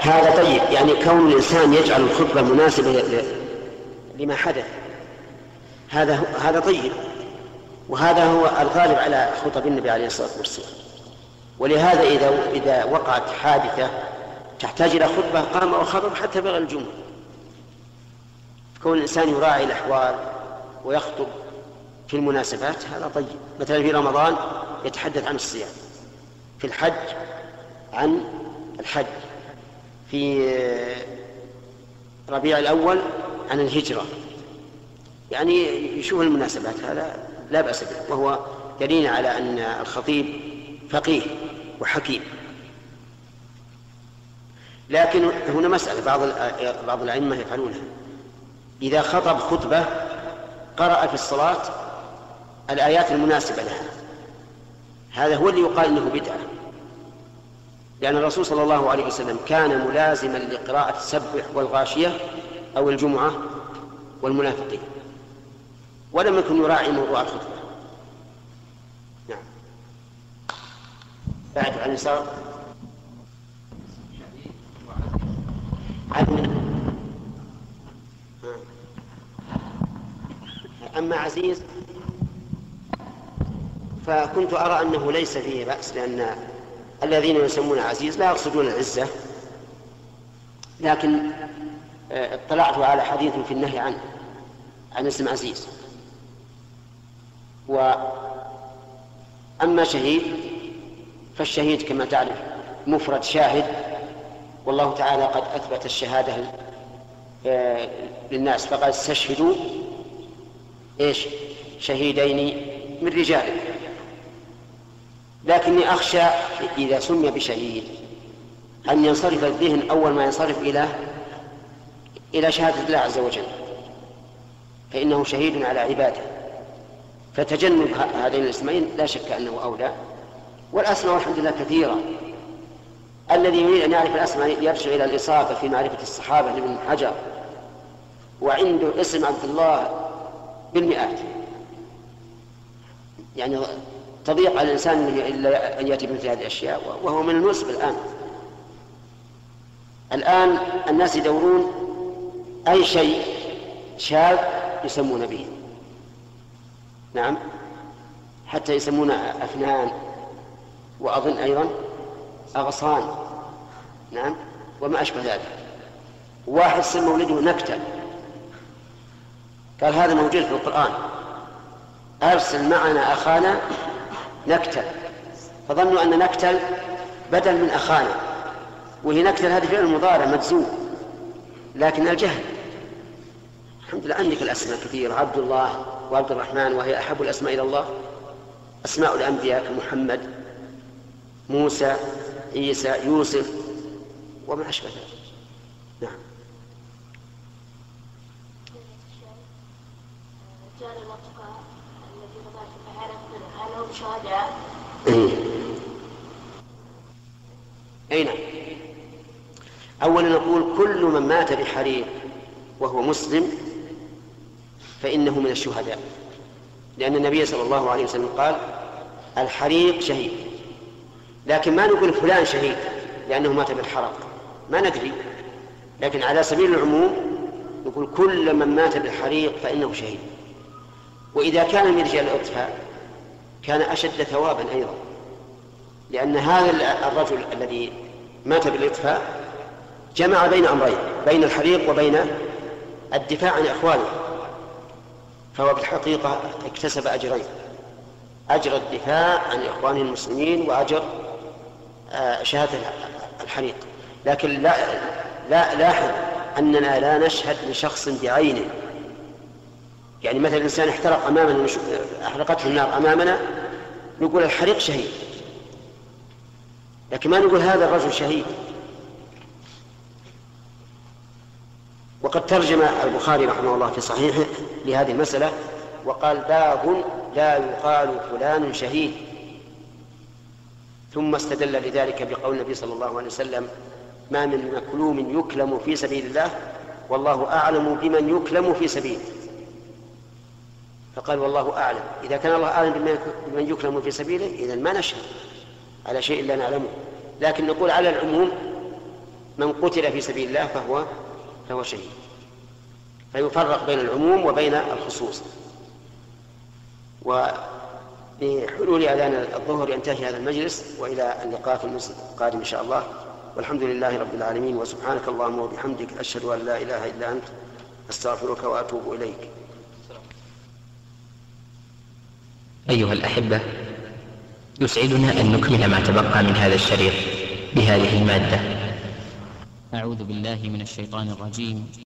هذا طيب. يعني كون الإنسان يجعل الخطبة مناسبة لما حدث. هذا هذا طيب. وهذا هو الغالب على خطب النبي عليه الصلاة والسلام. ولهذا إذا إذا وقعت حادثة تحتاج إلى خطبة قام وخطب حتى بغى الجمعة. كون الإنسان يراعي الأحوال ويخطب في المناسبات هذا طيب. مثلا في رمضان يتحدث عن الصيام. في الحج عن الحج. في ربيع الأول عن الهجرة. يعني يشوف المناسبات هذا لا بأس به وهو دليل على أن الخطيب فقيه وحكيم. لكن هنا مسألة بعض بعض الأئمة يفعلونها. إذا خطب خطبة قرأ في الصلاة الآيات المناسبة لها هذا هو اللي يقال إنه بدعة. لأن الرسول صلى الله عليه وسلم كان ملازما لقراءة السبح والغاشية أو الجمعة والمنافقين. ولم يكن يراعي موضوع الخطبة. نعم. بعد عن اليسار. أما عزيز فكنت أرى أنه ليس فيه بأس لأن الذين يسمون عزيز لا يقصدون العزة لكن آه، اطلعت على حديث في النهي عنه عن اسم عزيز. وأما شهيد فالشهيد كما تعرف مفرد شاهد والله تعالى قد أثبت الشهادة آه، للناس فقال استشهدوا إيش؟ شهيدين من رجالكم. لكني أخشى إذا سمي بشهيد. أن ينصرف الذهن أول ما ينصرف إلى إلى شهادة الله عز وجل. فإنه شهيد على عباده. فتجنب هذين الاسمين لا شك أنه أولى. والأسماء والحمد لله كثيرة. الذي يريد أن يعرف الأسماء يرجع إلى الإصابة في معرفة الصحابة لابن حجر. وعنده اسم عبد الله بالمئات. يعني تضيق على الإنسان أن يأتي بمثل هذه الأشياء وهو من النصب الآن. الآن الناس يدورون أي شيء شاذ يسمون به. نعم. حتى يسمون أفنان وأظن أيضا أغصان. نعم. وما أشبه ذلك. واحد سمى ولده نكتة. قال هذا موجود في القرآن. أرسل معنا أخانا نكتل. فظنوا أن نكتل بدل من أخانا. وهي نكتل هذه فعل المضارع مجزوم. لكن الجهل. الحمد لله عندك الأسماء كثيرة. عبد الله وعبد الرحمن وهي أحب الأسماء إلى الله. أسماء الأنبياء كمحمد موسى عيسى يوسف وما أشبه ذلك. نعم. أي نعم. أولا نقول كل من مات بحريق وهو مسلم فإنه من الشهداء. لأن النبي صلى الله عليه وسلم قال الحريق شهيد. لكن ما نقول فلان شهيد لأنه مات بالحرق. ما ندري. لكن على سبيل العموم نقول كل من مات بالحريق فإنه شهيد. وإذا كان من رجال الإطفاء كان أشد ثوابا أيضا. لأن هذا الرجل الذي مات بالإطفاء جمع بين أمرين بين الحريق وبين الدفاع عن إخوانه. فهو بالحقيقة اكتسب أجرين. أجر الدفاع عن إخوانه المسلمين وأجر آه، شهادة الحريق. لكن لا لا لاحظ أننا لا نشهد لشخص بعينه يعني مثلا الإنسان احترق أمامنا أحرقته النار أمامنا نقول الحريق شهيد. لكن ما نقول هذا الرجل شهيد. وقد ترجم البخاري رحمه الله في صحيحه لهذه المسألة وقال باب لا يقال فلان شهيد. ثم استدل لذلك بقول النبي صلى الله عليه وسلم ما من مكلوم يكلم في سبيل الله والله أعلم بمن يكلم في سبيله فقال والله أعلم. إذا كان الله أعلم بمن يكرم في سبيله إذا ما نشهد على شيء لا نعلمه. لكن نقول على العموم من قتل في سبيل الله فهو فهو شهيد. فيفرق بين العموم وبين الخصوص. وبحلول أذان الظهر ينتهي هذا المجلس وإلى اللقاء في المجلس القادم إن شاء الله. والحمد لله رب العالمين وسبحانك اللهم وبحمدك أشهد أن لا إله إلا أنت أستغفرك وأتوب إليك. أيها الأحبة يسعدنا أن نكمل ما تبقى من هذا الشريط بهذه المادة. أعوذ بالله من الشيطان الرجيم.